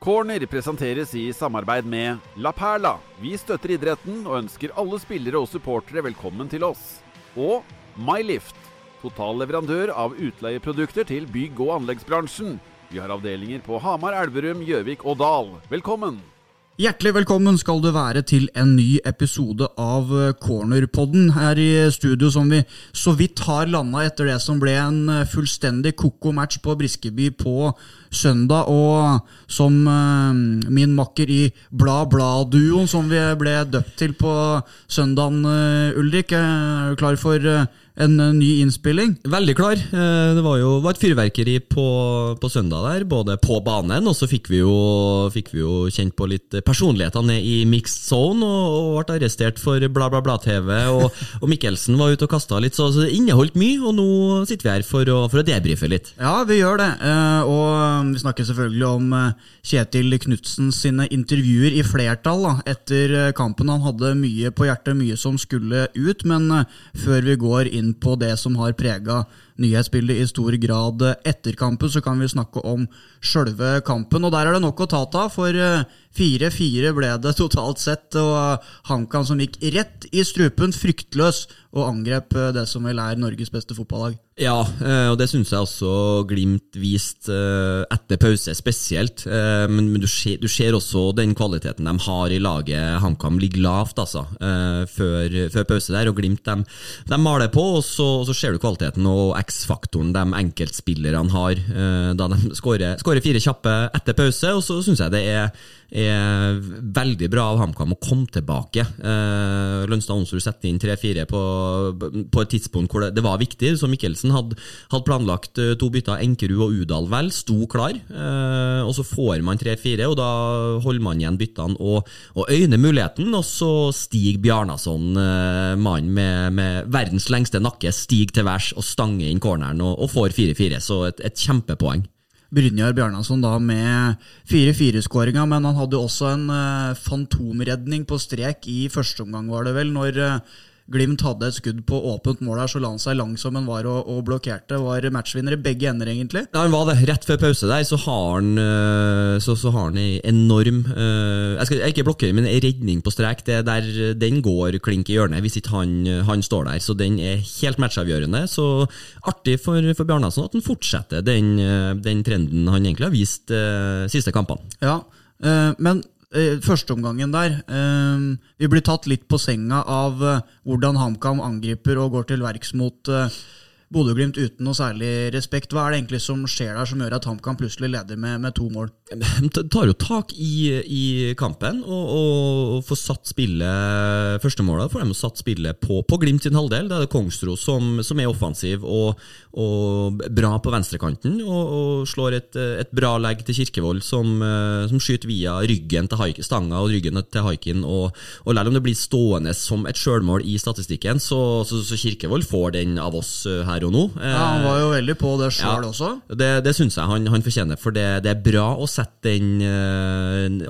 Corner presenteres i samarbeid med La Perla. Vi støtter idretten og ønsker alle spillere og supportere velkommen til oss. Og Mylift. Total leverandør av utleieprodukter til bygg- og anleggsbransjen. Vi har avdelinger på Hamar, Elverum, Gjøvik og Dal. Velkommen! Hjertelig velkommen skal du være til en ny episode av Cornerpodden her i studio, som vi så vidt har landa etter det som ble en fullstendig ko-ko match på Briskeby på søndag. Og som uh, min makker i Bla-Bla-duoen, som vi ble døpt til på søndagen, Ulrik, er du klar for en ny innspilling? Veldig klar. Det var jo var et fyrverkeri på, på, søndag der, både på banen, og så fikk vi jo, fikk vi jo kjent på litt personligheter ned i mixed zone, og, og ble arrestert for bla, bla, bla-TV. Og, og, Mikkelsen var ute og kasta litt, så, så, det inneholdt mye, og nå sitter vi her for å, for å debrife litt. Ja, vi gjør det. Og vi snakker selvfølgelig om Kjetil Knutsen sine intervjuer i flertall da, etter kampen. Han hadde mye på hjertet, mye som skulle ut, men før vi går inn på det som har prega nyhetsbildet i stor grad etter kampen, så kan vi snakke om sjølve kampen. Og der er det nok å ta av, for 4-4 ble det totalt sett. Og HamKam som gikk rett i strupen, fryktløs, og angrep det som vel er Norges beste fotballag. Ja, og det syns jeg også Glimt viste etter pause spesielt. Men du ser, du ser også den kvaliteten de har i laget. HamKam ligger lavt altså, før, før pause der, og Glimt de, de maler på. Og så, så ser du kvaliteten og X-faktoren de enkeltspillerne har da de skårer fire kjappe etter pause. Og så syns jeg det er er veldig bra av HamKam å komme tilbake. Eh, Lønstad Onsrud setter inn 3-4 på, på, et tidspunkt hvor det, det, var viktig. Så Mikkelsen hadde, hadde planlagt to bytter, Enkerud og Udal vel, sto klar. Eh, og så får man 3-4, og da holder man igjen byttene og, og øyner muligheten. Og så stiger Bjarnason, eh, mannen med, med, verdens lengste nakke, stiger til værs og stanger inn corneren og, og får 4-4. Så et, et kjempepoeng. Brynjar Bjarnason da med 4-4-skåringa, men han hadde også en uh, fantomredning på strek i første omgang, var det vel, når uh, Glimt hadde et skudd på åpent mål her, så la han seg lang som han var og, og blokkerte. Var matchvinner i begge ender, egentlig. Ja, han var det. Rett før pause der så har han så, så har han en enorm Jeg skal ikke blokkere, men en redning på strek. Det der, den går klink i hjørnet hvis ikke han, han står der. Så den er helt matchavgjørende. Så artig for, for Bjarnason at han fortsetter den, den, trenden han egentlig har vist siste kampene. Ja, men førsteomgangen der. Vi blir tatt litt på senga av hvordan HamKam angriper og går til verks mot Bodø-Glimt uten noe særlig respekt. Hva er det egentlig som skjer der som gjør at HamKam plutselig leder med, med, to mål? De tar jo tak i, i kampen og, og, får satt spillet Førstemålet får de satt spillet på, på Glimt sin halvdel. Da er det Kongsro som, som er offensiv og, og, bra på venstrekanten. Og, og slår et, et, bra legg til Kirkevold, som, som skyter via ryggen til Haik, stanga og ryggen til Haikin. Og, og selv om det blir stående som et sjølmål i statistikken, så, så, så Kirkevold får den av oss her her og nå. Ja, Han var jo veldig på det sjøl ja, også. Det, det syns jeg han, han, fortjener, for det, det, er bra å sette den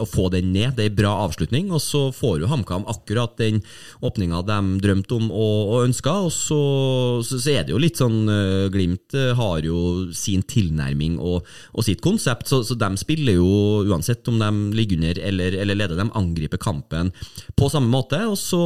Å få den ned. Det er en bra avslutning, og så får jo HamKam akkurat den åpninga de drømte om og, og ønska, og så, så, er det jo litt sånn uh, Glimt uh, har jo sin tilnærming og, og sitt konsept, så, så, de spiller jo uansett om de ligger under eller, eller leder, de angriper kampen på samme måte, og så,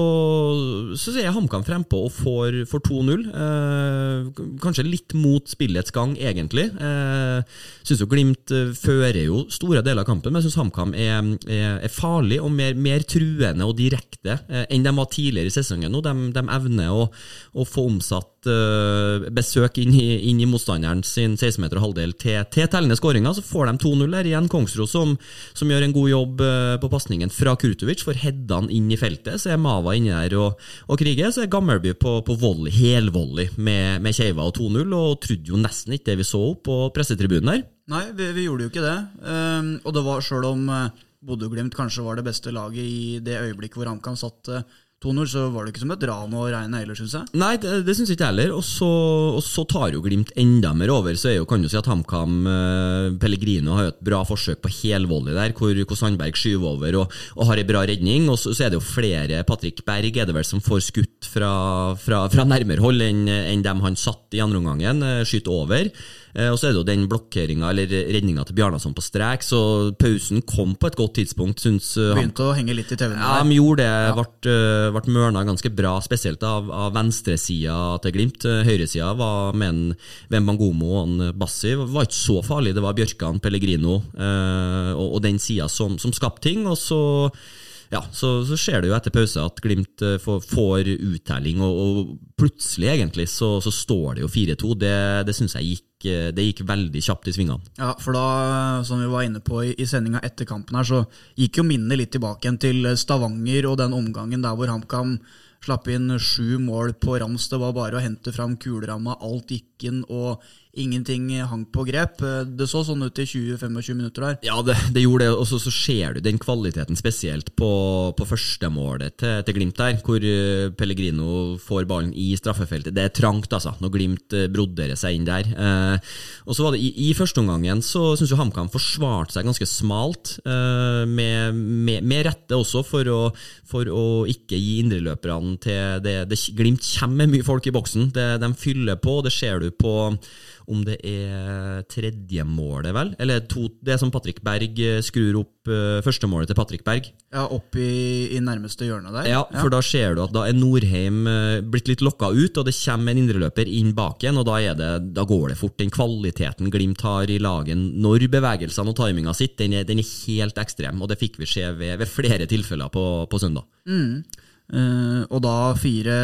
så er HamKam frempå og får, får 2-0. Uh, kanskje litt mot spillets gang, egentlig. Eh, syns jo Glimt eh, fører jo store deler av kampen, men jeg syns HamKam er, er, er, farlig og mer, mer, truende og direkte eh, enn de var tidligere i sesongen. nå. De, de evner å, å, få omsatt eh, besøk inn i, inn i motstanderen sin 16-meter og halvdel til, til tellende skåringer. Så får de 2-0 der igjen. Kongsro som, som, gjør en god jobb eh, på pasningen fra Krutovic, får headene inn i feltet. Så er Mava inni der og, og kriger. Så er Gammelby på, på volley, helvolley med, med Keiva og 2-0, og trodde jo nesten ikke det vi så opp på pressetribunen der. Nei, vi, vi gjorde jo ikke det. Um, og det var sjøl om uh, Bodø-Glimt kanskje var det beste laget i det øyeblikket hvor HamKam satt uh, 2-0, så var det ikke som et ran å regne heller, syns jeg. Nei, det, det syns jeg ikke heller. Og så, og så, tar jo Glimt enda mer over. Så jo, kan du si at HamKam eh, Pellegrino har jo et bra forsøk på helvolley der, hvor, hvor, Sandberg skyver over og, og har ei bra redning. Og så, så, er det jo flere Patrick Berg er det vel som får skutt fra, fra, fra nærmere hold enn en dem han satt i andre omgangen. Uh, skyter over. Eh, og så er det jo den blokkeringa, eller redninga til Bjarnason på strek, så pausen kom på et godt tidspunkt, syns uh, Begynte å henge litt i TV-en. Ja, de gjorde det. Ja. Ble, ble mørna ganske bra, spesielt av, av venstresida til Glimt. Uh, Høyresida var med en Wembangomo og en Bassi. Var ikke så farlig. Det var Bjørkan, Pellegrino og, og, den sida som, som skapte ting. Og så ja, så, så skjer det jo etter pause at Glimt eh, får, får uttelling, og, og, plutselig egentlig så, så står det jo 4-2. Det, det syns jeg gikk, eh, det gikk veldig kjapt i svingene. Ja, for da, som vi var inne på i, i sendinga etter kampen her, så gikk jo minnet litt tilbake igjen til Stavanger og den omgangen der hvor HamKam slapp inn sju mål på rams. Det var bare å hente fram kuleramma, alt gikk inn. og ingenting hang på grep. Det så sånn ut i 20-25 minutter der. Ja, det, det gjorde det, og så, ser du den kvaliteten spesielt på, på førstemålet til, til Glimt der, hvor eh, Pellegrino får ballen i straffefeltet. Det er trangt, altså, når Glimt eh, broderer seg inn der. Eh, og så var det I, i førsteomgangen så syns HamKam forsvarte seg ganske smalt, eh, med, med, med, rette også, for å, for å ikke gi indreløperne til det, det Glimt kommer med mye folk i boksen. Det, de fyller på, det ser du på om det er tredjemålet, vel? Eller to, det er som Patrick Berg eh, skrur opp uh, førstemålet til Patrick Berg. Ja, Opp i, i nærmeste hjørne der? Ja, for ja. da ser du at da er Norheim uh, blitt litt lokka ut, og det kommer en indreløper inn bak igjen, og da, det, da, går det fort. Den kvaliteten Glimt har i lagen når bevegelsene og timinga sitter, den den er helt ekstrem, og det fikk vi se ved, ved flere tilfeller på, på søndag. Mm. Uh, og da fire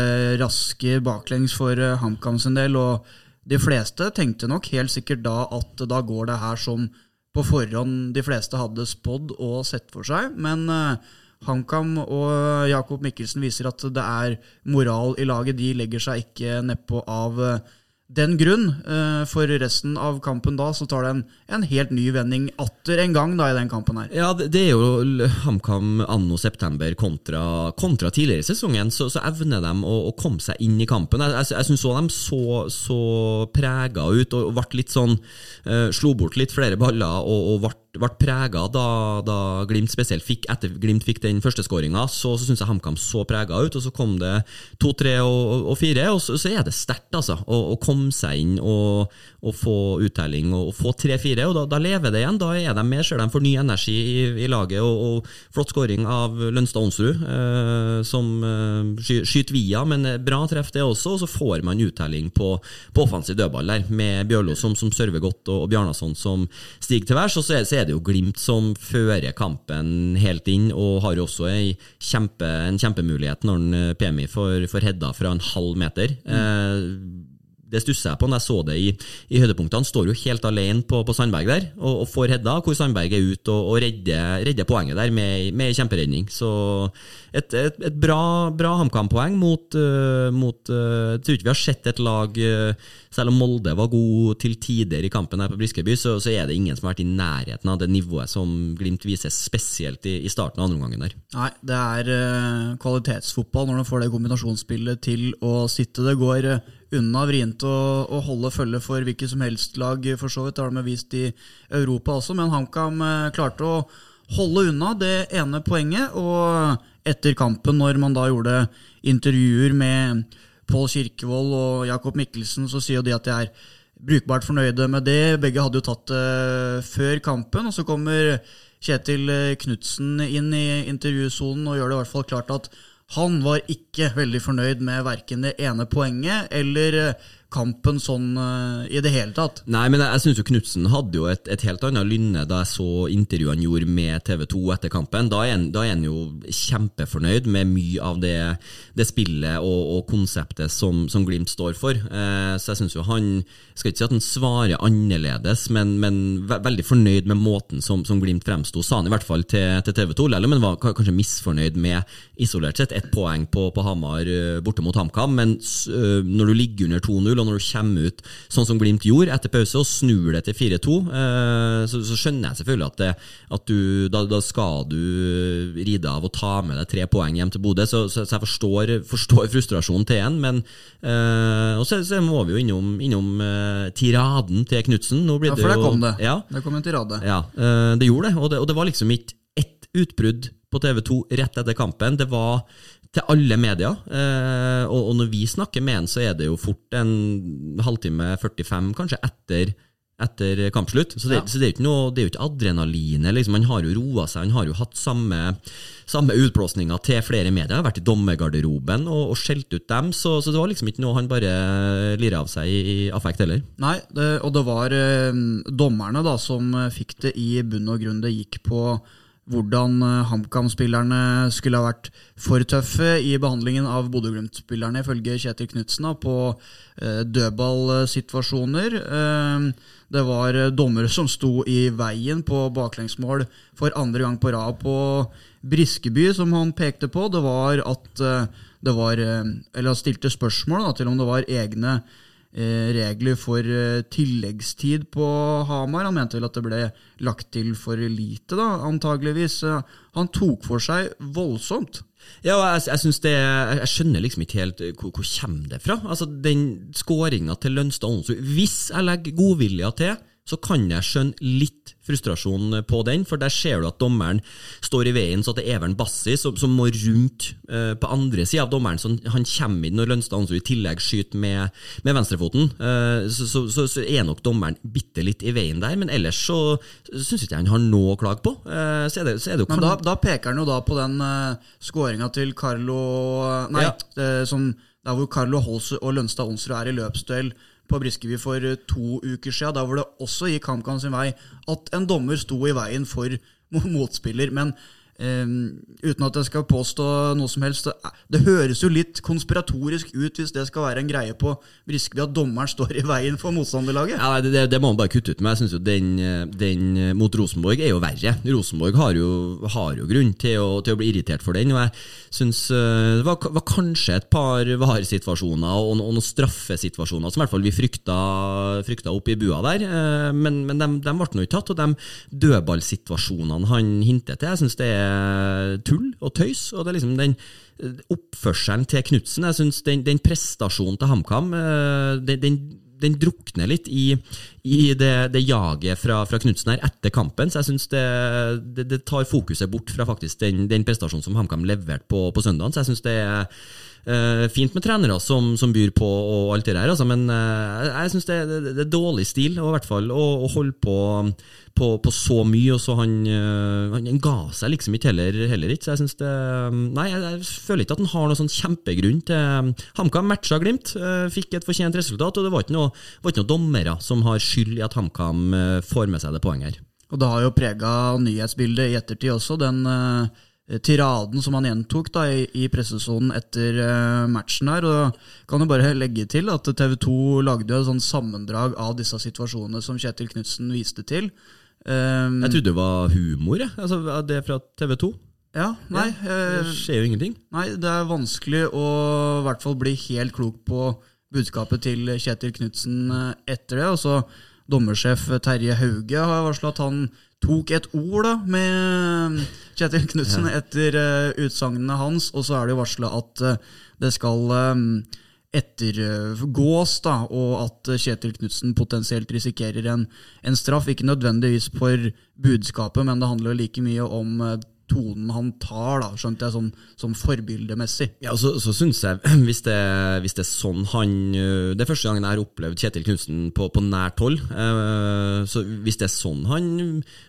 raske baklengs for uh, HamKam sin del. og de fleste tenkte nok helt sikkert da at da går det her som på forhånd de fleste hadde spådd og sett for seg. Men uh, HamKam og Jakob Mikkelsen viser at det er moral i laget. De legger seg ikke nedpå av uh, den grunn. Uh, for resten av kampen da så tar det en, en helt ny vending atter en gang da i den kampen her. Ja, det, det er jo HamKam anno september kontra, kontra tidligere i sesongen, så, så, evner de å, å, komme seg inn i kampen. Jeg, jeg, jeg syns de så, så prega ut og, ble litt sånn uh, Slo bort litt flere baller og, og ble ble prega da, da, Glimt spesielt fikk etter Glimt fikk den første skåringa, så, så syns jeg HamKam så prega ut. og Så kom det to, tre og, og fire, og så, så, er det sterkt altså, å, å, komme seg inn og, og få uttelling og, og få tre-fire. og da, da, lever det igjen. Da er de med, ser de får ny energi i, i laget. og, Flott skåring av Lønstad Onsrud, eh, som eh, sky, skyter via, men bra treff det også. og Så får man uttelling på, på offensiv dødball der, med Bjørlo som, som server godt, og, og Bjarnason som stiger til værs. og så er, så er det jo Glimt som fører kampen helt inn, og har jo også kjempe, en kjempemulighet når en PMI får, får hedda fra en halv meter. Mm. Eh, det stusser jeg på når jeg så det i, i høydepunktene. Står jo helt alene på, på Sandberg der og, og, får hedda, hvor Sandberg er ute og, og redder, redder, poenget der med, med kjemperedning. Så et, et, et bra, bra HamKam-poeng mot, uh, mot uh, Jeg tror ikke vi har sett et lag uh, Selv om Molde var god til tider i kampen her på Briskeby, så, så, er det ingen som har vært i nærheten av det nivået som Glimt viser, spesielt i, i starten av andre omgangen der. Nei, det er kvalitetsfotball når de får det kombinasjonsspillet til å sitte. Det går unna vrient å, å, holde følge for hvilket som helst lag, for så vidt. Det har de vist i Europa også, men HamKam eh, klarte å holde unna det ene poenget. Og etter kampen, når man da gjorde intervjuer med Pål Kirkevold og Jakob Mikkelsen, så sier jo de at de er brukbart fornøyde med det. Begge hadde jo tatt det før kampen. Og så kommer Kjetil Knutsen inn i intervjusonen og gjør det i hvert fall klart at han var ikke veldig fornøyd med verken det ene poenget eller eh, kampen sånn uh, i det hele tatt. Nei, men jeg, jeg syns jo Knutsen hadde jo et, et, helt annet lynne da jeg så intervjuet han gjorde med TV 2 etter kampen. Da er han, da er han jo kjempefornøyd med mye av det, det spillet og, og, konseptet som, som, Glimt står for. Uh, så jeg syns jo han Skal ikke si at han svarer annerledes, men, men ve veldig fornøyd med måten som, som Glimt fremsto, sa han i hvert fall til, til TV 2, eller, men var kanskje misfornøyd med isolert sett ett poeng på, på Hamar eh, borte mot HamKam. Men når du ligger under 2-0 og når du kommer ut sånn som Glimt gjorde etter pause, og snur det til 4-2, eh, så, så, skjønner jeg selvfølgelig at, det, at du, da, da, skal du ride av og ta med deg tre poeng hjem til Bodø, så, så, så, jeg forstår, forstår frustrasjonen til en, men eh, Og så, må vi jo innom, innom eh, tiraden til Knutsen. Ja, for der kom det. Ja, det kom en tirade. Ja, eh, det gjorde det, og det, og det var liksom ikke ett utbrudd på TV2 rett etter kampen. Det var til alle medier. Eh, og, og, når vi snakker med han, så er det jo fort en halvtime, 45 kanskje, etter etter kampslutt. Så det, Ja. så det er jo ikke noe, det er jo ikke adrenalinet. Liksom. Han har jo roa seg, han har jo hatt samme, samme utblåsninga til flere medier. Han har vært i dommergarderoben og, og skjelt ut dem, så, så det var liksom ikke noe han bare lirer av seg i, i affekt heller. Nei, det, og det var eh, dommerne da som fikk det i bunn og grunn. Det gikk på hvordan eh, HamKam-spillerne skulle ha vært for tøffe i behandlingen av Bodø-Glimt-spillerne, ifølge Kjetil Knutsen, på eh, dødballsituasjoner. Eh, det var eh, dommere som sto i veien på baklengsmål for andre gang på rad på Briskeby, som han pekte på. Det var at det var Eller han stilte spørsmål da, til om det var egne regler for eh, tilleggstid på Hamar. Han mente vel at det ble lagt til for lite, da, antageligvis. Eh, Han tok for seg voldsomt. Ja, jeg, jeg, det, jeg skjønner liksom ikke helt eh, hvor, hvor kommer det fra. Altså, Den skåringa til Lønstad Onsrud Hvis jeg legger godvilja til, så kan jeg skjønne litt frustrasjon på den, for der ser du at dommeren står i veien, så at det er Evern Bassi som, som må rundt uh, på andre sida av dommeren. Så han kommer inn når Lønstad Onsrud i tillegg skyter med, med venstrefoten. Uh, så, så, så, så er nok dommeren bitte litt i veien der, men ellers så syns ikke jeg han har noe å klage på. Uh, så, er det, så er det jo Men da, da peker han jo da på den uh, skåringa til Carlo Nei, Ja. som, der hvor Carlo Holse og Lønstad Onsrud er i løpsduell på Briskeby for eh, to uker siden. Da hvor det også gikk HamKam sin vei at en dommer sto i veien for motspiller. Men eh, uten at jeg skal påstå noe som helst, det, det høres jo litt konspiratorisk ut hvis det skal være en greie på Briskeby at dommeren står i veien for motstanderlaget. Ja, det, det- det må man bare kutte ut. med. jeg synes jo den, den mot Rosenborg er jo verre. Rosenborg har jo, har jo grunn til å, til å bli irritert for den. Og jeg synes eh, det var, var kanskje et par VAR-situasjoner og, og noen straffesituasjoner som i hvert fall vi frykta, frykta opp i bua der. eh, Men, men de, de ble nå ikke tatt. Og de dødballsituasjonene han hinter til, jeg synes det er tull og tøys. Og det er liksom den eh, oppførselen til Knutsen. Jeg synes den, den prestasjonen til HamKam eh, den, den den drukner litt i, i det, det jaget fra, fra Knutsen her etter kampen. Så jeg syns det, det, det tar fokuset bort fra faktisk den, den prestasjonen som HamKam leverte på, på søndagen. Så jeg syns det er eh, fint med trenere som, som byr på og alt det der, altså, men uh, jeg syns det, det, det er dårlig stil og fall å, å holde på, på, på så mye. Og så han, uh, han ga seg liksom ikke heller, heller ikke. Så jeg synes det Nei, jeg, jeg føler ikke at han har noen sånn kjempegrunn til HamKam matcha Glimt, fikk et fortjent resultat, og det var ikke noen noe dommere som har skyld i at HamKam får med seg det poenget her. Og det har jo prega nyhetsbildet i ettertid også, den eh, tiraden som han gjentok da i, i pressesonen etter uh, matchen her. Og kan jo bare legge til at TV 2 lagde jo et sånn sammendrag av disse situasjonene som Kjetil Knutsen viste til. Um, Jeg trodde det var humor, jeg. Altså, det fra TV 2. ja, nei, Det eh, skjer jo ingenting. nei, det er vanskelig å i hvert fall bli helt klok på budskapet til Kjetil Knutsen eh, etter det. Og dommersjef Terje Hauge har varsla at han tok et ord da med Kjetil Knutsen etter uh, utsagnene hans, og så er det jo varsla at uh, det skal um, ettergås, da, og at eh, Kjetil Knutsen potensielt risikerer en, en straff. Ikke nødvendigvis for budskapet, men det handler like mye om eh, tonen han tar, da, skjønte jeg, sånn, sånn forbildemessig. Ja, så, så synes jeg, hvis det, hvis det er sånn han øh, Det er første gangen jeg har opplevd Kjetil Knutsen på, på nært hold. eh, Så hvis det er sånn han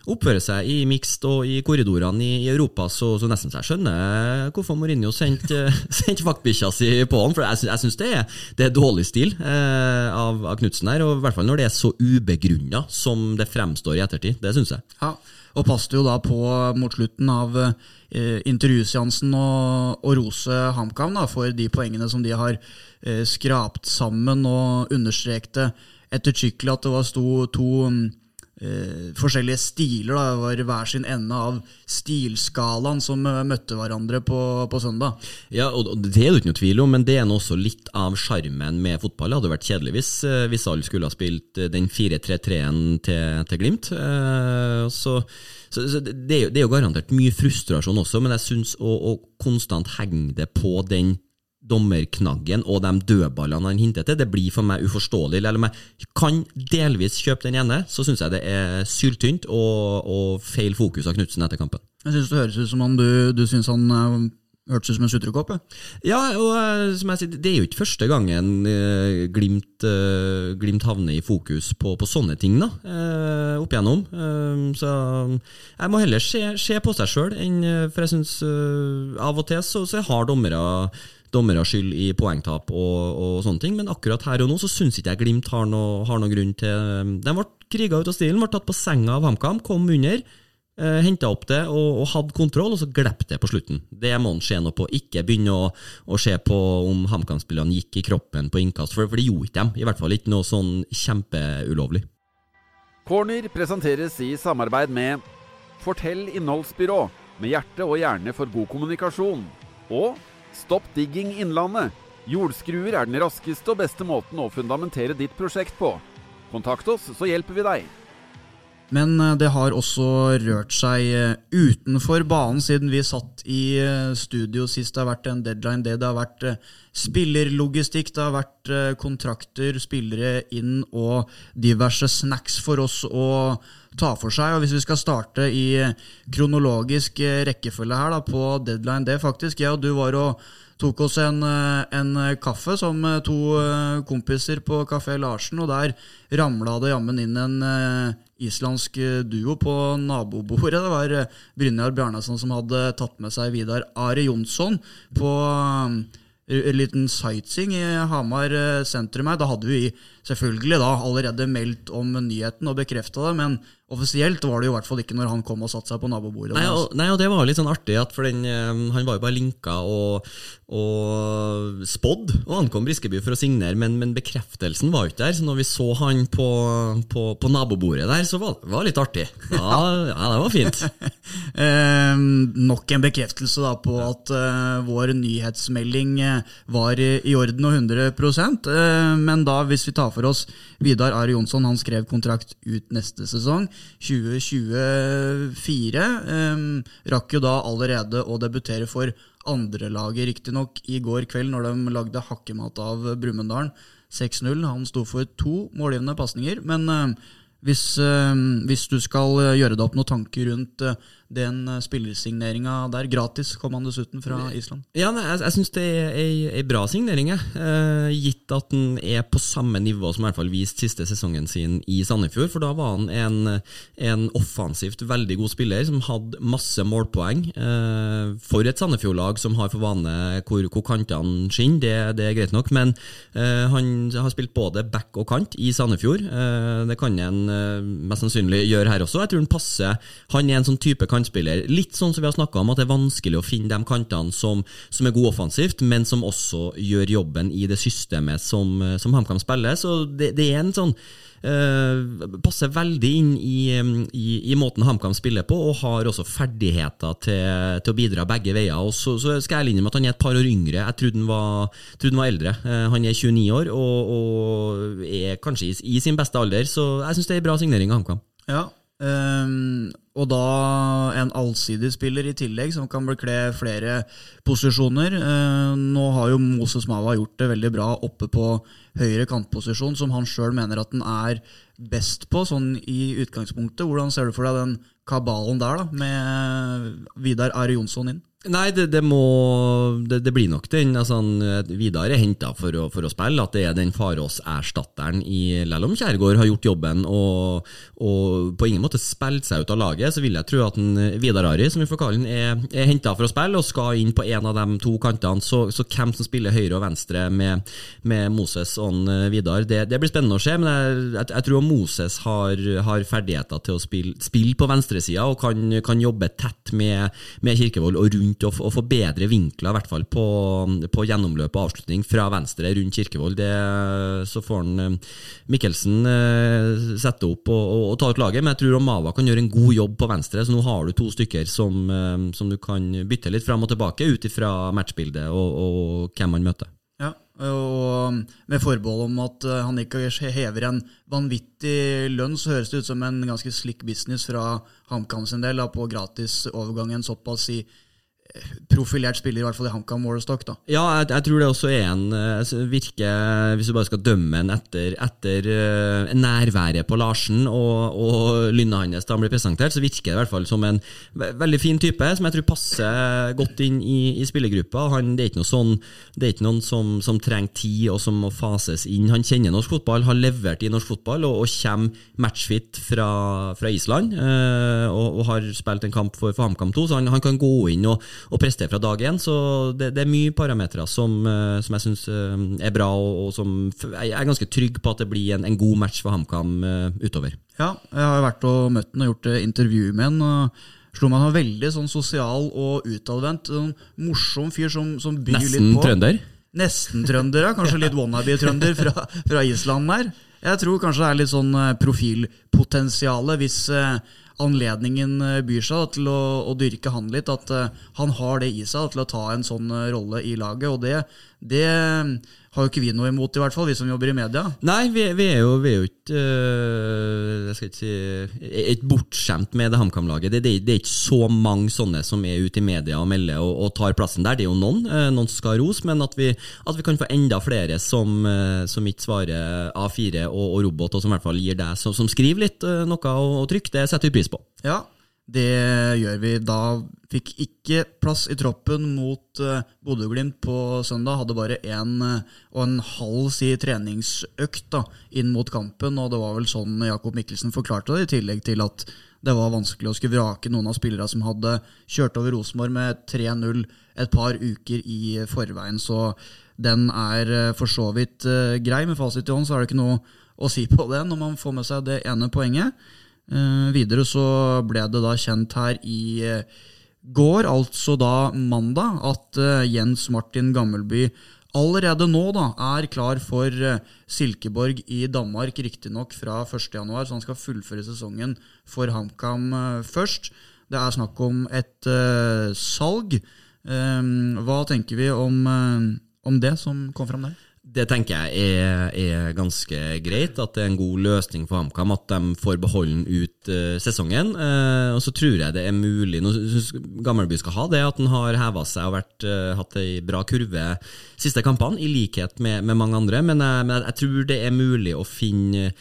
oppfører seg i mixed og i korridorene i, i Europa, så, så nesten så jeg skjønner hvorfor Mourinho sendte sendt vaktbikkja si på han. For jeg, jeg syns det, det er dårlig stil eh, av, av Knutsen her, og i hvert fall når det er så ubegrunna som det fremstår i ettertid. Det syns jeg. Ja, og passet jo da på mot slutten av eh, intervjuseansen å rose HamKam for de poengene som de har eh, skrapt sammen, og understrekte ettertrykkelig at det var sto, to mm, eh, forskjellige stiler. Da. Det var hver sin ende av stilskalaen som eh, møtte hverandre på, på søndag. Ja, og det er det ikke noe tvil om, men det er også litt av sjarmen med fotball. Det hadde vært kjedelig hvis, eh, hvis alle skulle ha spilt eh, den 4-3-3-en til, til Glimt. Eh, Så, så, så det, er jo, det er jo garantert mye frustrasjon også, men jeg syns å, å konstant henge det på den dommerknaggen og de dødballene han hinter til, det blir for meg uforståelig. Eller om jeg kan delvis kjøpe den ene, så syns jeg det er syltynt og, og feil fokus av Knutsen etter kampen. Jeg syns det høres ut som om du, du syns han eh, hørtes ut som en sutrekopp. Ja, og eh, som jeg sier, det er jo ikke første gangen eh, Glimt, eh, Glimt havner i fokus på, på sånne ting, da, eh, opp igjennom. Eh, så jeg må heller se, se på seg sjøl, for jeg syns av og til så, så har dommere dommere skyld i poengtap og, og, sånne ting, men akkurat her og nå så syns ikke jeg Glimt har noe, har noe grunn til De ble kriga ut av stilen, ble tatt på senga av HamKam, kom under. Eh, Henta opp det og, og, hadde kontroll, og så glepp det på slutten. Det må han se noe på. Ikke begynne å, å se på om HamKam-spillerne gikk i kroppen på innkast, for, for det gjorde ikke dem. I hvert fall ikke noe sånn kjempeulovlig. Corner presenteres i samarbeid med Fortell innholdsbyrå, med hjerte og hjerne for god kommunikasjon. Og Stopp Digging Innlandet. Jordskruer er den raskeste og beste måten å fundamentere ditt prosjekt på. Kontakt oss, så hjelper vi deg. Men eh, det har også rørt seg eh, utenfor banen siden vi satt i eh, studio sist. Det har vært en deadline, det. Det har vært spillerlogistikk, det har vært kontrakter, spillere inn og diverse snacks for oss å ta for seg. Og Hvis vi skal starte i kronologisk rekkefølge her da, på deadline det faktisk, jeg og du var og tok oss en, en, kaffe som to kompiser på Kafé Larsen, og der ramla det jammen inn en islandsk duo på nabobordet. Det var Brynjar Bjarnason som hadde tatt med seg Vidar Are Jonsson på en liten sightseeing i Hamar sentrum her. Da hadde vi selvfølgelig da allerede meldt om nyheten og bekrefta det, men offisielt var det jo i hvert fall ikke når han kom og satte seg på nabobordet. Nei og, nei, og det var litt sånn artig, at for den, eh, han var jo bare linka og, og spådd og ankom Briskeby for å signere, men, men, bekreftelsen var jo ikke der. Så når vi så han på, på, på nabobordet der, så var det litt artig. Ja, ja det var fint. eh, nok en bekreftelse da på at eh, vår nyhetsmelding eh, var i, i orden og 100 eh, Men da, hvis vi tar for oss Vidar Ari Jonsson, han skrev kontrakt ut neste sesong. 2024. Um, rakk jo da allerede å debutere for andrelaget, riktignok i går kveld, når de lagde hakkemat av Brumunddal 6-0. Han sto for to målgivende pasninger. Men uh, hvis, uh, hvis, du skal gjøre deg opp noen tanker rundt uh, den eh, spillersigneringa der. Gratis kom han dessuten fra Island. Ja, Jeg, jeg syns det er ei, bra signering, eh, gitt at han er på samme nivå som i hvert fall vist siste sesongen sin i Sandefjord. For da var han en, en offensivt veldig god spiller som hadde masse målpoeng. Eh, for et Sandefjord-lag som har for vane hvor, hvor kantene skinner, det, det, er greit nok. Men eh, han har spilt både back og kant i Sandefjord. Eh, det kan han eh, mest sannsynlig gjøre her også. Jeg tror han passer Han er en sånn type kant kantspiller. Litt sånn som vi har snakka om, at det er vanskelig å finne de kantene som, som er gode offensivt, men som også gjør jobben i det systemet som, som HamKam spiller. Så det, det er en sånn Uh, passer veldig inn i, i, i måten HamKam spiller på, og har også ferdigheter til, til å bidra begge veier. Og så, så skal jeg med at han er et par år yngre. Jeg trodde han var, trodde han var eldre. Uh, han er 29 år og, og er kanskje i, i, sin beste alder, så jeg syns det er en bra signering av HamKam. Ja, um og da en allsidig spiller i tillegg, som kan bekle flere posisjoner. Eh, nå har jo Moses Mava gjort det veldig bra oppe på høyre kantposisjon, som han sjøl mener at den er best på, sånn i utgangspunktet. Hvordan ser du for deg den kabalen der, da, med Vidar Are Jonsson inn? Nei, det, det må det, det, blir nok den. Altså, Vidar er henta for, for, å spille. At det er den Farås-erstatteren i Lellom Kjærgaard har gjort jobben og, og, på ingen måte spilt seg ut av laget. Så vil jeg tro at en Vidar Ari, som vi får kalle han, er, er henta for å spille og skal inn på en av de to kantene. Så, så hvem som spiller høyre og venstre med, med Moses og Vidar, det, det, blir spennende å se. Men jeg, jeg, jeg tror Moses har, har, ferdigheter til å spille, spille på venstresida og kan, kan, jobbe tett med, med Kirkevold og rundt rundt og, og få bedre vinkler, i hvert fall på, på gjennomløp og avslutning fra venstre rundt Kirkevold. Det, så får han eh, Mikkelsen eh, sette opp og, og, og, ta ut laget, men jeg tror Mava kan gjøre en god jobb på venstre. Så nå har du to stykker som, eh, som du kan bytte litt fram og tilbake ut ifra matchbildet og, hvem man møter. Og Med forbehold om at han ikke hever en vanvittig lønn, så høres det ut som en ganske slick business fra HamKam sin del på gratis overgangen såpass i profilert spiller, i hvert fall i HamKam målestokk. da. Ja, jeg, jeg, tror det også er en uh, virker, Hvis du bare skal dømme en etter, etter uh, nærværet på Larsen og, og lynnet hans da han blir presentert, så virker det i hvert fall som en veldig fin type, som jeg tror passer godt inn i, i spillergruppa. Han, det er ikke, noe sånn, det er ikke noen som, som, trenger tid og som må fases inn. Han kjenner norsk fotball, har levert i norsk fotball og, og kommer matchfit fra, fra Island. Uh, og, og, har spilt en kamp for, for HamKam 2, så han, han kan gå inn og og prestere fra dag én. Så det, det, er mye parametere som, eh, som, jeg syns eh, er bra, og, og, som jeg er ganske trygg på at det blir en, en god match for HamKam uh, utover. Ja, jeg har vært og møtt den og gjort intervju med og slo meg Han veldig sånn sosial og utadvendt. Sånn morsom fyr som, som byr Nesten litt på. Nesten trønder? Nesten trønder, ja. Kanskje litt wannabe-trønder fra, fra, Island der. Jeg tror kanskje det er litt sånn profilpotensial hvis anledningen eh, byr seg til å, å, dyrke han litt. At uh, han har det i seg til å ta en sånn uh, rolle i laget. Og det, det har jo ikke vi noe imot, i hvert fall, vi som jobber i media. Nei, vi, vi er, jo, vi er jo ikke uh, Jeg skal ikke si ikke bortskjemt med det HamKam-laget. Det, det, det, er ikke så mange sånne som er ute i media og melder og, og tar plassen der. Det er jo noen, noen skal ha ros, men at vi, at vi, kan få enda flere som, som ikke svarer A4 og, og, robot, og som i hvert fall gir deg som, som skriver litt noe og, og trykk, det setter vi pris på. Ja, det gjør vi. Da fikk ikke plass i troppen mot uh, Bodø-Glimt på søndag. Hadde bare én uh, og en halv si, treningsøkt da, inn mot kampen. Og det var vel sånn Jakob Mikkelsen forklarte det, i tillegg til at det var vanskelig å skulle vrake noen av spillerne som hadde kjørt over Rosenborg med 3-0 et par uker i forveien. Så den er uh, for så vidt grei. Med fasit i hånd så er det ikke noe å si på det når man får med seg det ene poenget. Eh, videre så ble det da kjent her i eh, går, altså da mandag, at eh, Jens Martin Gammelby allerede nå da er klar for Silkeborg i Danmark, riktignok fra 1.1, så han skal fullføre sesongen for HamKam først. Det er snakk om et uh, salg. Um, hva tenker vi om, uh, om det som kom fram der? Det tenker jeg er, er, ganske greit, at det er en god løsning for HamKam at de får beholde den ut uh, sesongen. Uh, og så tror jeg det er mulig Nå syns Gammelby skal ha det, at han har heva seg og vært, uh, hatt ei bra kurve siste kampene, i likhet med, med mange andre. Men, men jeg, jeg, tror det er mulig å finne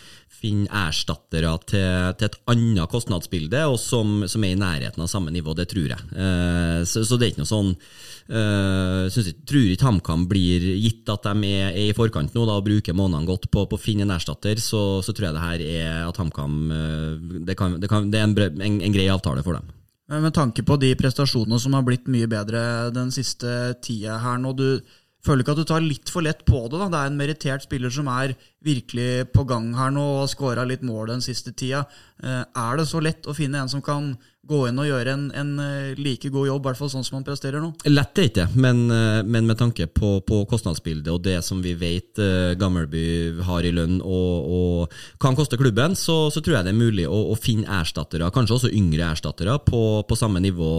finne erstattere til, til, et annet kostnadsbilde, og som, som, er i nærheten av samme nivå. Det tror jeg. Eh, så, så, det er ikke noe sånn eh, jeg, Tror ikke HamKam blir gitt at de er, er, i forkant nå da, og bruker månedene godt på, på å finne en erstatter, så, så, tror jeg det her er at HamKam uh, det, det, det, er en, en, en grei avtale for dem. Med tanke på de prestasjonene som har blitt mye bedre den siste tida her nå, du føler ikke at du tar litt for lett på det. da. Det er en merittert spiller som er virkelig på gang her nå og har skåra litt mål den siste tida. Eh, er det så lett å finne en som kan gå inn og gjøre en, en eh, like god jobb, i hvert fall sånn som han presterer nå? Lett er ikke men, eh, men med tanke på, på, kostnadsbildet og det som vi vet Gammelby har i lønn og, og kan koste klubben, så, så, tror jeg det er mulig å, å finne erstattere, kanskje også yngre erstattere, på, på samme nivå.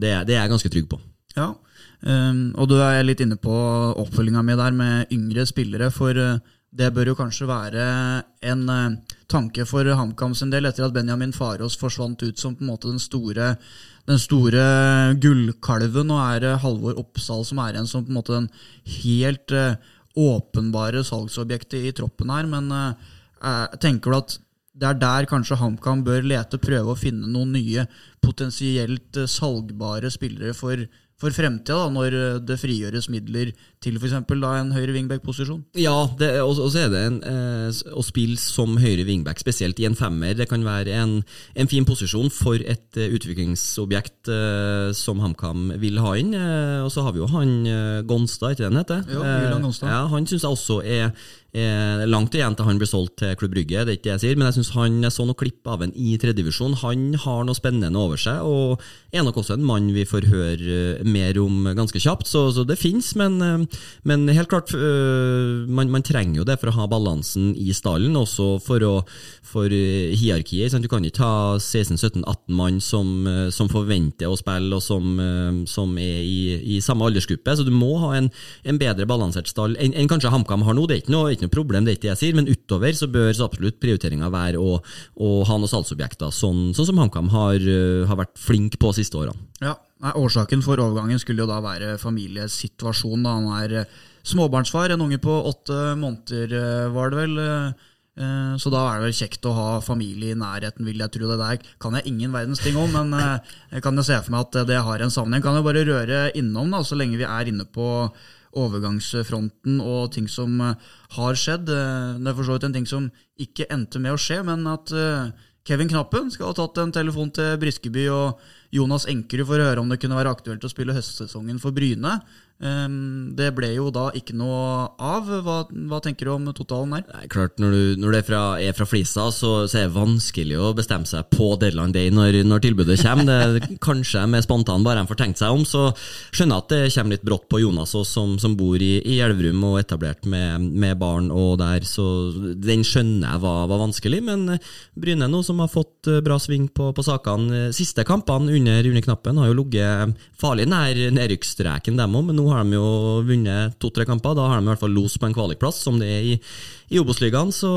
Det, det er jeg ganske trygg på. Ja, Um, og du er litt inne på oppfølginga mi der med yngre spillere. For uh, det bør jo kanskje være en uh, tanke for HamKam sin del, etter at Benjamin Farås forsvant ut som på en måte den store, den store gullkalven. Og er uh, Halvor Oppsal som er igjen som på en måte den helt åpenbare salgsobjektet i troppen her. Men jeg tenker du at det er der kanskje HamKam bør lete, prøve å finne noen nye potensielt salgbare spillere for for fremtida, når eh, det frigjøres midler til f.eks. en høyre wingback-posisjon? Ja, og så er det en, eh, å spille som høyre wingback, spesielt i en femmer. Det kan være en, en fin posisjon for et uh, utviklingsobjekt uh, som HamKam vil ha inn. Uh, og så har vi jo han Gonstad, ikke den heter? Ja, Gonstad. Ja, han syns jeg også er Eh, langt igjen til han blir solgt til Klubb Brygge, det er ikke det jeg sier, men jeg synes han jeg så noe klipp av en i tredjedivisjon. Han har noe spennende over seg, og er nok også en mann vi får høre eh, mer om ganske kjapt. Så, så det fins, men, eh, men, helt klart eh, man, man, trenger jo det for å ha balansen i stallen, også for, å, for hierarkiet. Sant? Du kan ikke ha 16-17-18 mann som, som, forventer å spille, og som, som er i, i, samme aldersgruppe, så du må ha en, en bedre balansert stall enn, en kanskje HamKam har nå. Det er ikke noe problem, det er ikke det jeg sier, men utover så bør så absolutt prioriteringa være å, å, ha noen salgsobjekter, sånn, sånn som HamKam har, har, vært flink på siste årene. Ja, Nei, Årsaken for overgangen skulle jo da være familiesituasjonen. Da. Han er eh, småbarnsfar, en unge på åtte måneder eh, var det vel. Så da er det vel kjekt å ha familie i nærheten, vil jeg tro. Det der kan jeg ingen verdens ting om, men jeg kan jo se for meg at det har en sammenheng. Kan jo bare røre innom, da, så lenge vi er inne på overgangsfronten og ting som eh, har skjedd. Eh, Det er for så vidt en ting som ikke endte med å skje, men at eh, Kevin Knappen skal ha tatt en telefon til Briskeby og Jonas Enkerud for å høre om det kunne være aktuelt å spille høstsesongen for Bryne. Ehm, Det ble jo da ikke noe av. Hva, hva tenker du om totalen der? Nei, klart, Når du, når du er, fra, er fra Flisa, så, så er det vanskelig å bestemme seg på deadline day når, når tilbudet kommer. Det, kanskje med spontan bare de får tenkt seg om, så skjønner jeg at det kommer litt brått på Jonas også, som, som bor i, i Elverum og etablert med, med barn og der, så den skjønner jeg var, var vanskelig. Men eh, Bryne nå, som har fått eh, bra sving på, på sakene, eh, siste kampene under, under knappen, har jo ligget farlig nær nedrykksstreken, dem òg, har de jo vunnet to-tre kamper. Da har de i hvert fall los på en kvalikplass, som det er i, i Obos-ligaen. Så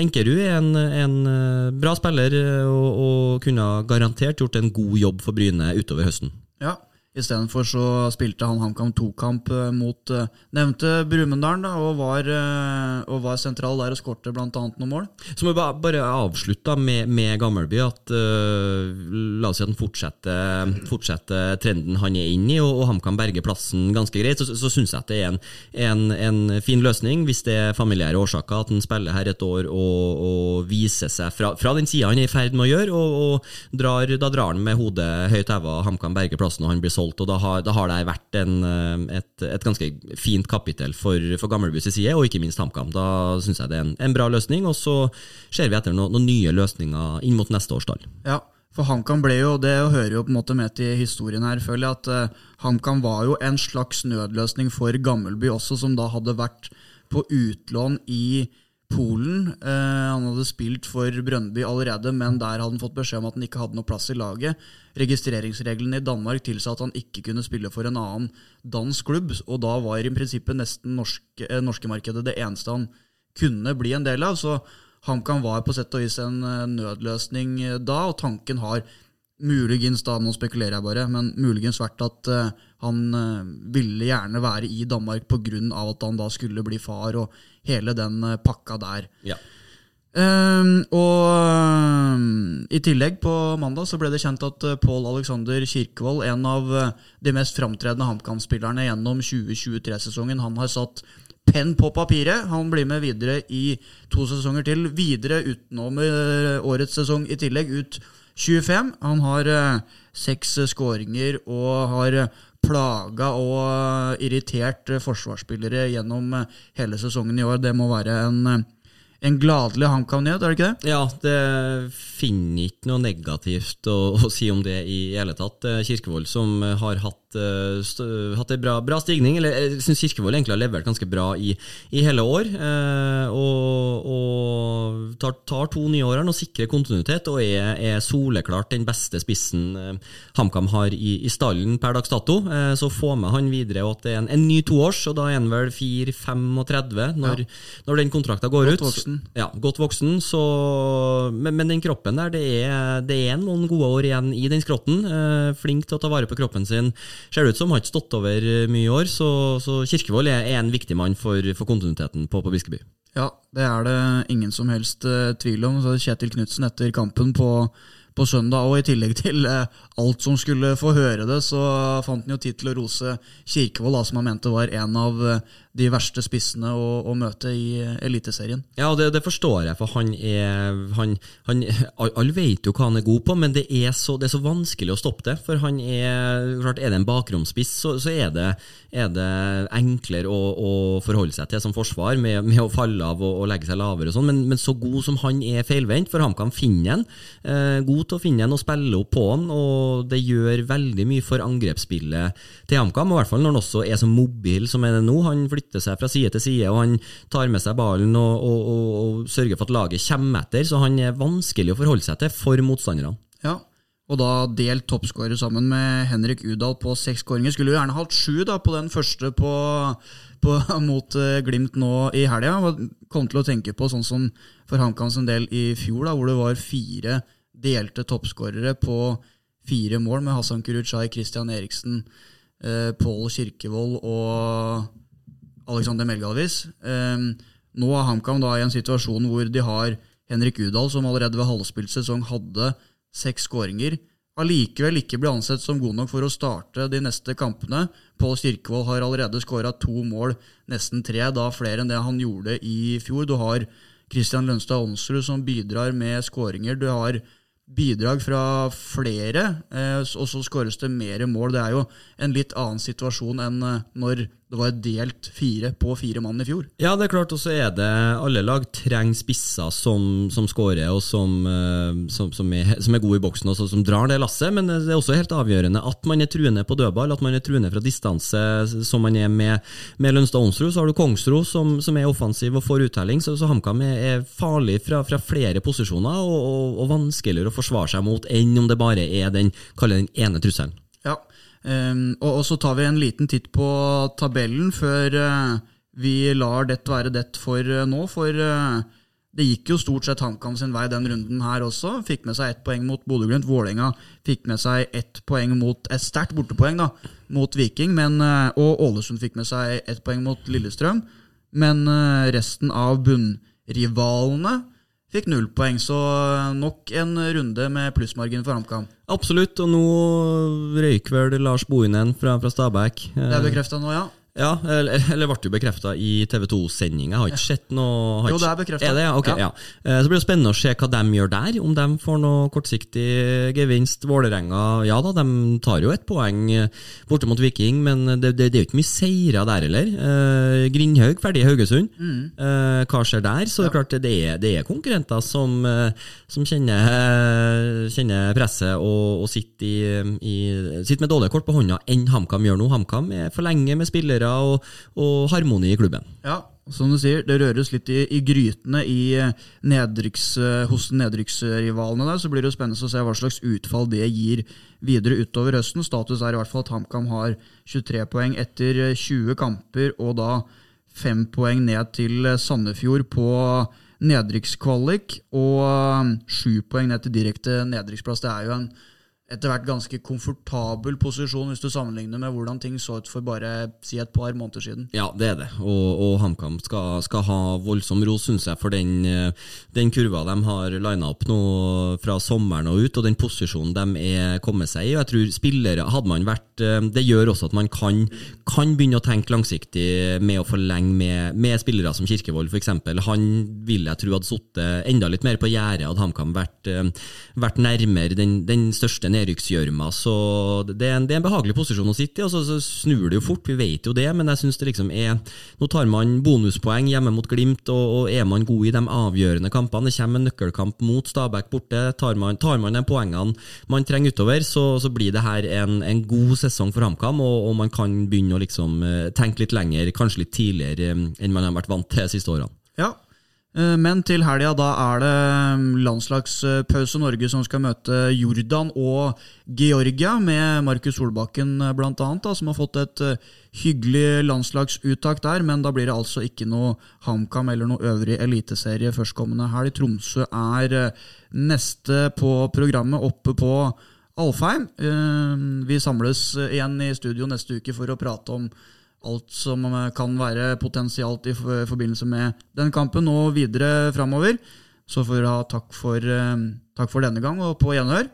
Enkerud er en, en eh, bra spiller eh, og, og kunne garantert gjort en god jobb for Bryne utover høsten. Ja, Istedenfor så spilte han HamKam tokamp eh, mot eh, nevnte Brumunddal da, og, eh, og var sentral der og skårte bl.a. noen mål. Så må vi bare, avslutte med, med Gammelby. at uh, La oss si at han fortsetter, fortsetter trenden han er inne i, og, og HamKam berger plassen ganske greit. Så, så syns jeg at det er en, en, en fin løsning, hvis det er familiære årsaker, at han spiller her et år og, og viser seg fra, fra den sida han er i ferd med å gjøre, og, og drar, da drar han med hodet høyt heva, HamKam berger plassen, og han blir solgt. Og Da har, da har det vært en, eh, et, et ganske fint kapittel for, for Gamlebys side, og ikke minst HamKam. Da syns jeg det er en, en bra løsning, og så ser vi etter noen, noen nye løsninger inn mot neste års tall. Ja, for HamKam ble jo, det hører jo på en måte med til historien her, føler jeg, at uh, HamKam var jo en slags nødløsning for Gammelby også, som da hadde vært på utlån i Polen. Eh, han hadde spilt for Brøndby allerede, men der hadde han fått beskjed om at han ikke hadde noe plass i laget. Registreringsreglene i Danmark tilsa at han ikke kunne spille for en annen dansk klubb, og da var i prinsippet nesten norske, eh, norskemarkedet det eneste han kunne bli en del av. Så HamKam var på sett og vis en eh, nødløsning eh, da, og tanken har muligens, da, nå spekulerer jeg bare, men muligens vært at uh, han uh, ville gjerne være i Danmark pga. at han da skulle bli far, og hele den uh, pakka der. Ja. Um, og um, i tillegg, på mandag, så ble det kjent at uh, Pål Alexander Kirkevold, en av de mest framtredende HamKam-spillerne gjennom 2023-sesongen, han har satt penn på papiret. Han blir med videre i to sesonger til. Videre utenom årets sesong i tillegg, ut 25. Han har eh, seks eh, skåringer og har eh, plaga og irritert forsvarsspillere gjennom hele sesongen i år. Det må være en, en gladelig HamKam-nyhet, er det ikke det? Ja, det finner ikke noe negativt å, å si om det i hele tatt. Kirkevold som har hatt, eh, hatt en bra, bra stigning. Eller jeg syns Kirkevold egentlig har levert ganske bra i, i hele år. Eh, og og tar, tar to nye år her og sikrer kontinuitet, og er, er soleklart den beste spissen eh, HamKam har i, i stallen per dags dato. Eh, så få med han videre, og at det er en, en ny toårs, og da er han vel 4-35 når, når den kontrakta går Godt ut. voksen. Ja, godt voksen, så men, men den kroppen der, det er, det er noen gode år igjen i den skrotten. Eh, flink til å ta vare på kroppen sin. Ser det ut som har ikke stått over eh, mye år, så, så Kirkevold er, er en viktig mann for, for kontinuiteten på, på Biskeby. Ja, det er det ingen som helst uh, tvil om. Så Kjetil Knutsen etter kampen på, på søndag, og i tillegg til uh, alt som skulle få høre det, så fant han jo tid til å rose Kirkevold, da, som han mente var en av eh, de verste spissene å, å møte i Eliteserien. Ja, det, det forstår jeg, for han er han, han, Alle vet jo hva han er god på, men det er, så, det er så vanskelig å stoppe det. For han er klart, Er det en bakromspiss, så, så er, det, er det enklere å, å forholde seg til som forsvar, med, med å falle av og, og legge seg lavere og sånn, men, men så god som han er feilvendt, for han kan finne en. Eh, god til å finne en og spille opp på han, og det gjør veldig mye for angrepsspillet til HamKam, og i hvert fall når han også er så mobil som er det nå. Han flytter seg fra side til side, og han tar med seg ballen og, og, og, og sørger for at laget kommer etter, så han er vanskelig å forholde seg til for motstanderne. Ja, og da delt toppskårer sammen med Henrik Udal på seks skåringer. Skulle jo gjerne hatt sju da på den første på, på, mot eh, Glimt nå i helga. Kom til å tenke på sånn som for HamKam en del i fjor, da, hvor det var fire delte toppskårere på fire mål med Hassan Kurucay, Christian Eriksen, Pål Kirkevold og Alexander Melgalvis. Eh, nå er HamKam i en situasjon hvor de har Henrik Udal, som allerede ved halvspilt sesong hadde seks skåringer, allikevel ikke ble ansett som god nok for å starte de neste kampene. Pål Kirkevold har allerede skåra to mål, nesten tre, da flere enn det han gjorde i fjor. Du har Christian Lønstad Onsrud som bidrar med skåringer. Du har bidrag fra flere, eh, og så skåres det mer mål. Det er jo en litt annen situasjon enn eh, når det var delt fire på fire mann i fjor. Ja, det er klart, og så er det Alle lag trenger spisser som, som skårer, og som, eh, som, som, er, som er gode i boksen, og som drar det lasset. Men det er også helt avgjørende at man er truende på dødball, at man er truende fra distanse, som man er med, med Lønstad Onsrud. Så har du Kongsro, som, som er offensiv og får uttelling. Så, så HamKam er, er, farlig fra, fra flere posisjoner, og, og, og, vanskeligere å forsvare seg mot enn om det bare er den, den ene trusselen. Um, og, og, så tar vi en liten titt på tabellen før uh, vi lar dette være det for uh, nå. For uh, det gikk jo stort sett HamKam sin vei den runden her også. Fikk med seg ett poeng mot Bodø-Glimt. Vålerenga fikk med seg ett poeng mot et sterkt bortepoeng da, mot Viking. Men, og Ålesund fikk med seg ett poeng mot Lillestrøm. Men resten av bunnrivalene fikk null poeng, så nok en runde med plussmargin for HamKam. Absolutt, og nå røyk vel Lars Bohinen fra, fra Stabæk. Det er bekrefta nå, ja. Ja, eller, eller ble jo bekrefta i TV 2-sendinga. Har ikke sett noe Jo, det er bekrefta. Er det, ja? Okay, ja. ja. Så blir det spennende å se hva de gjør der. Om de får noe kortsiktig gevinst. Vålerenga ja da, de tar jo et poeng borte mot Viking, men det, det, det er jo ikke mye seire der heller. Eh, Grindhaug ferdig i Haugesund. Mm. Eh, hva skjer der? Så det er klart det er, det er konkurrenter som, eh, som kjenner, kjenner, presset og, og sitter, i, i, sitter, med dårlige kort på hånda enn HamKam gjør nå. HamKam er for lenge med spillere spillere og, og, harmoni i klubben. Ja, som du sier, det røres litt i, i grytene i nedryks, eh, hos nedrykksrivalene der. Så blir det jo spennende å se hva slags utfall det gir videre utover høsten. Status er i hvert fall at HamKam har 23 poeng etter 20 eh, kamper, og da fem poeng ned til Sandefjord på nedrykkskvalik, og sju poeng ned til direkte nedrykksplass. Det er jo en etter hvert ganske komfortabel posisjon hvis du sammenligner med hvordan ting så ut for bare si et par måneder siden. Ja, det er det, og, og HamKam skal, skal, ha voldsom ros, syns jeg, for den, den, kurva de har lina opp nå fra sommeren og ut, og den posisjonen de er kommet seg i. og jeg tror spillere, hadde man vært Det gjør også at man kan, kan begynne å tenke langsiktig med å forlenge med, med spillere som Kirkevold, f.eks. Han vil jeg tro hadde sittet enda litt mer på gjerdet, hadde HamKam vært, vært nærmere den, den største nedrykksgjørma. Så det er, en, det er, en, behagelig posisjon å sitte i. og så, snur det jo fort, vi vet jo det, men jeg synes det liksom er Nå tar man bonuspoeng hjemme mot Glimt, og, og er man god i de avgjørende kampene, det kommer en nøkkelkamp mot Stabæk borte, tar man, tar man de poengene man trenger utover, så, så blir det her en, en god sesong for HamKam, og, og, man kan begynne å liksom eh, tenke litt lenger, kanskje litt tidligere eh, enn man har vært vant til de siste årene. Ja, men til helga da er det mm, landslagspause Norge som skal møte Jordan og Georgia, med Markus Solbakken bl.a., annet, da, som har fått et eh, hyggelig landslagsuttak der. Men da blir det altså ikke noe HamKam eller noe øvrig eliteserie førstkommende helg. Tromsø er neste på programmet oppe på Alfheim. Vi samles igjen i studio neste uke for å prate om alt som eh, kan være potensialt i forbindelse med den kampen og videre framover. Så får dere ha takk for, eh, takk for denne gang, og på gjenhør.